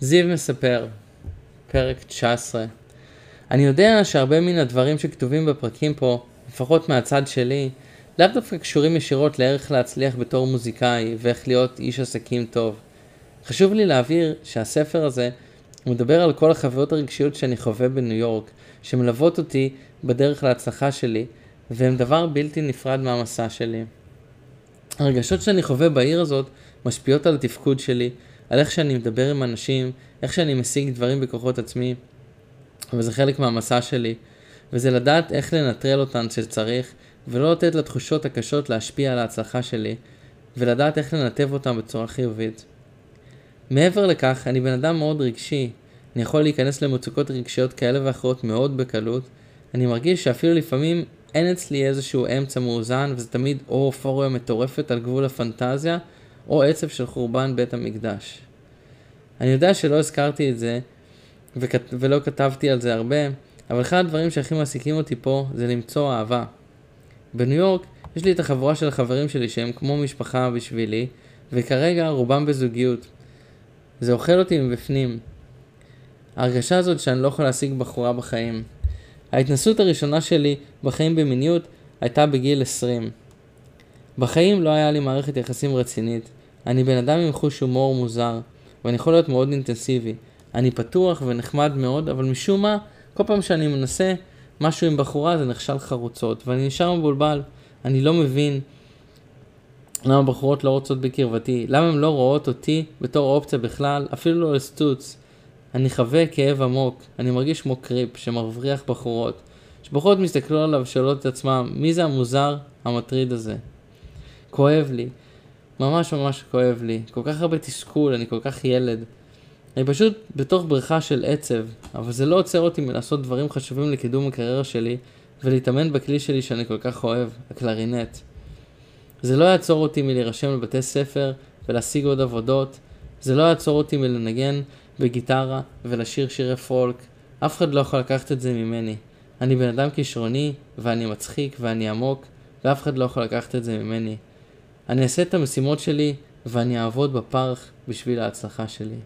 זיו מספר, פרק 19. אני יודע שהרבה מן הדברים שכתובים בפרקים פה, לפחות מהצד שלי, לאו דווקא קשורים ישירות לערך להצליח בתור מוזיקאי ואיך להיות איש עסקים טוב. חשוב לי להבהיר שהספר הזה מדבר על כל החוויות הרגשיות שאני חווה בניו יורק, שמלוות אותי בדרך להצלחה שלי, והם דבר בלתי נפרד מהמסע שלי. הרגשות שאני חווה בעיר הזאת משפיעות על התפקוד שלי, על איך שאני מדבר עם אנשים, איך שאני משיג דברים בכוחות עצמי, וזה חלק מהמסע שלי, וזה לדעת איך לנטרל אותן שצריך, ולא לתת לתחושות הקשות להשפיע על ההצלחה שלי, ולדעת איך לנתב אותן בצורה חיובית. מעבר לכך, אני בן אדם מאוד רגשי, אני יכול להיכנס למצוקות רגשיות כאלה ואחרות מאוד בקלות, אני מרגיש שאפילו לפעמים אין אצלי איזשהו אמצע מאוזן, וזה תמיד או אופוריה מטורפת על גבול הפנטזיה, או עצב של חורבן בית המקדש. אני יודע שלא הזכרתי את זה, וכת... ולא כתבתי על זה הרבה, אבל אחד הדברים שהכי מעסיקים אותי פה זה למצוא אהבה. בניו יורק יש לי את החבורה של החברים שלי שהם כמו משפחה בשבילי, וכרגע רובם בזוגיות. זה אוכל אותי מבפנים. ההרגשה הזאת שאני לא יכול להשיג בחורה בחיים. ההתנסות הראשונה שלי בחיים במיניות הייתה בגיל 20. בחיים לא היה לי מערכת יחסים רצינית. אני בן אדם עם חוש הומור מוזר, ואני יכול להיות מאוד אינטנסיבי. אני פתוח ונחמד מאוד, אבל משום מה, כל פעם שאני מנסה משהו עם בחורה זה נכשל חרוצות, ואני נשאר מבולבל. אני לא מבין למה בחורות לא רוצות בקרבתי, למה הן לא רואות אותי בתור אופציה בכלל, אפילו לא לסטוץ. אני חווה כאב עמוק, אני מרגיש כמו קריפ שמבריח בחורות. כשבחורות מסתכלות עליו ושואלות את עצמם, מי זה המוזר המטריד הזה? כואב לי, ממש ממש כואב לי, כל כך הרבה תסכול, אני כל כך ילד. אני פשוט בתוך בריכה של עצב, אבל זה לא עוצר אותי מלעשות דברים חשובים לקידום הקריירה שלי ולהתאמן בכלי שלי שאני כל כך אוהב, הקלרינט. זה לא יעצור אותי מלהירשם לבתי ספר ולהשיג עוד עבודות, זה לא יעצור אותי מלנגן בגיטרה ולשיר שירי פולק, אף אחד לא יכול לקחת את זה ממני. אני בן אדם כישרוני, ואני מצחיק, ואני עמוק, ואף אחד לא יכול לקחת את זה ממני. אני אעשה את המשימות שלי, ואני אעבוד בפרח בשביל ההצלחה שלי.